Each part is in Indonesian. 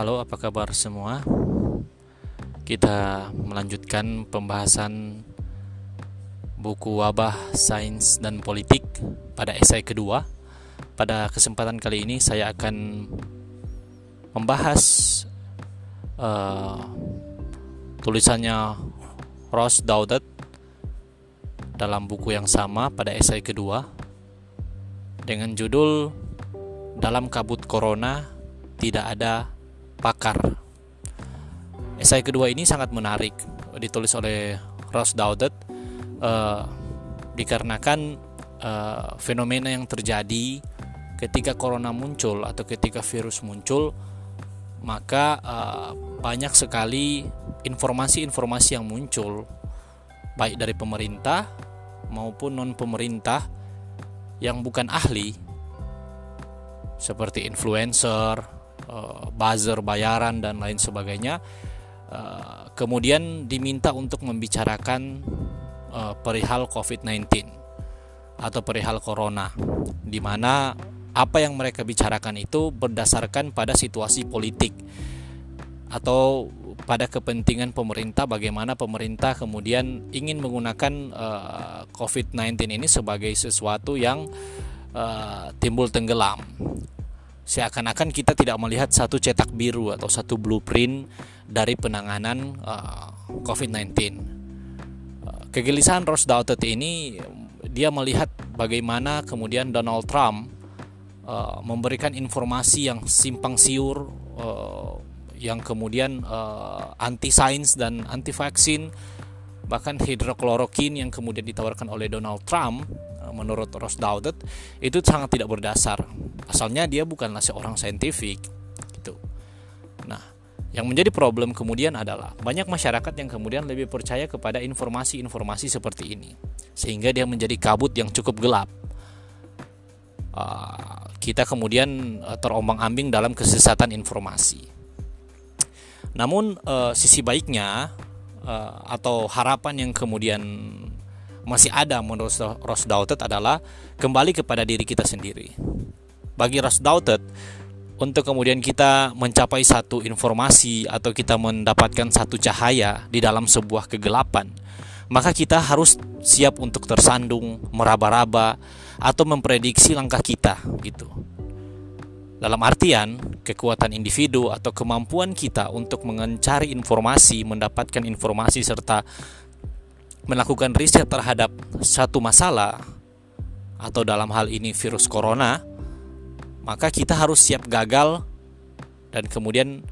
Halo, apa kabar semua? Kita melanjutkan pembahasan buku wabah sains dan politik pada esai kedua. Pada kesempatan kali ini saya akan membahas uh, tulisannya Ross Daudet dalam buku yang sama pada esai kedua dengan judul Dalam Kabut Corona Tidak Ada Pakar. Esai kedua ini sangat menarik, ditulis oleh Ross Daudet, uh, dikarenakan uh, fenomena yang terjadi ketika corona muncul atau ketika virus muncul, maka uh, banyak sekali informasi-informasi yang muncul, baik dari pemerintah maupun non pemerintah yang bukan ahli seperti influencer, uh, buzzer bayaran dan lain sebagainya uh, kemudian diminta untuk membicarakan uh, perihal COVID-19 atau perihal corona di mana apa yang mereka bicarakan itu berdasarkan pada situasi politik atau pada kepentingan pemerintah bagaimana pemerintah kemudian ingin menggunakan uh, COVID-19 ini sebagai sesuatu yang uh, timbul tenggelam. Seakan-akan kita tidak melihat satu cetak biru atau satu blueprint dari penanganan uh, COVID-19. Uh, kegelisahan Ross Doughtet ini dia melihat bagaimana kemudian Donald Trump uh, memberikan informasi yang simpang siur uh, yang kemudian uh, anti sains dan anti vaksin bahkan hidroklorokin yang kemudian ditawarkan oleh Donald Trump menurut Ross Daudet itu sangat tidak berdasar asalnya dia bukanlah seorang saintifik gitu. Nah yang menjadi problem kemudian adalah banyak masyarakat yang kemudian lebih percaya kepada informasi-informasi seperti ini sehingga dia menjadi kabut yang cukup gelap. Uh, kita kemudian uh, terombang-ambing dalam kesesatan informasi. Namun uh, sisi baiknya uh, atau harapan yang kemudian masih ada menurut Ross Doughtet adalah kembali kepada diri kita sendiri. Bagi Ross Doughtet untuk kemudian kita mencapai satu informasi atau kita mendapatkan satu cahaya di dalam sebuah kegelapan, maka kita harus siap untuk tersandung, meraba-raba atau memprediksi langkah kita gitu. Dalam artian, kekuatan individu atau kemampuan kita untuk mencari informasi, mendapatkan informasi serta melakukan riset terhadap satu masalah atau dalam hal ini virus corona, maka kita harus siap gagal dan kemudian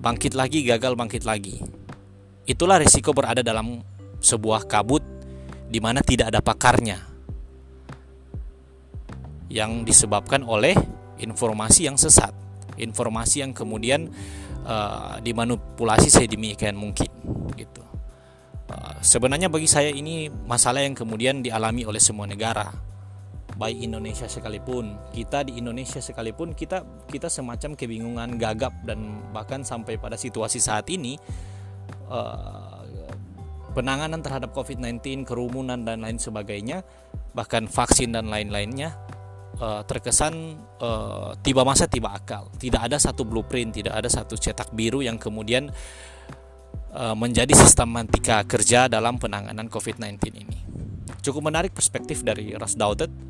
bangkit lagi, gagal bangkit lagi. Itulah risiko berada dalam sebuah kabut di mana tidak ada pakarnya yang disebabkan oleh informasi yang sesat, informasi yang kemudian uh, dimanipulasi sedemikian mungkin gitu. Uh, sebenarnya bagi saya ini masalah yang kemudian dialami oleh semua negara, baik Indonesia sekalipun. Kita di Indonesia sekalipun kita kita semacam kebingungan, gagap dan bahkan sampai pada situasi saat ini uh, penanganan terhadap COVID-19, kerumunan dan lain sebagainya, bahkan vaksin dan lain-lainnya uh, terkesan uh, tiba masa tiba akal. Tidak ada satu blueprint, tidak ada satu cetak biru yang kemudian uh, menjadi sistematika kerja dalam penanganan COVID-19 ini. Cukup menarik perspektif dari Ras Daudet.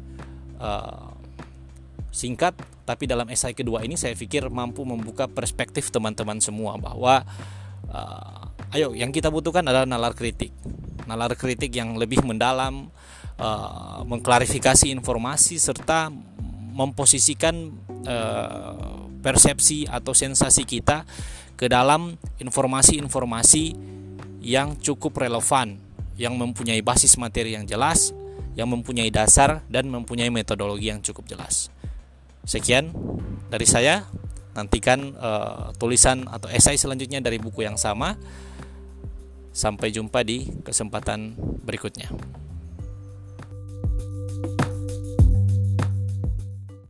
Uh, singkat, tapi dalam esai kedua ini saya pikir mampu membuka perspektif teman-teman semua bahwa uh, ayo yang kita butuhkan adalah nalar kritik. Nalar kritik yang lebih mendalam, uh, mengklarifikasi informasi serta memposisikan uh, persepsi atau sensasi kita ke dalam informasi-informasi yang cukup relevan, yang mempunyai basis materi yang jelas, yang mempunyai dasar dan mempunyai metodologi yang cukup jelas. Sekian dari saya. Nantikan uh, tulisan atau esai selanjutnya dari buku yang sama. Sampai jumpa di kesempatan berikutnya.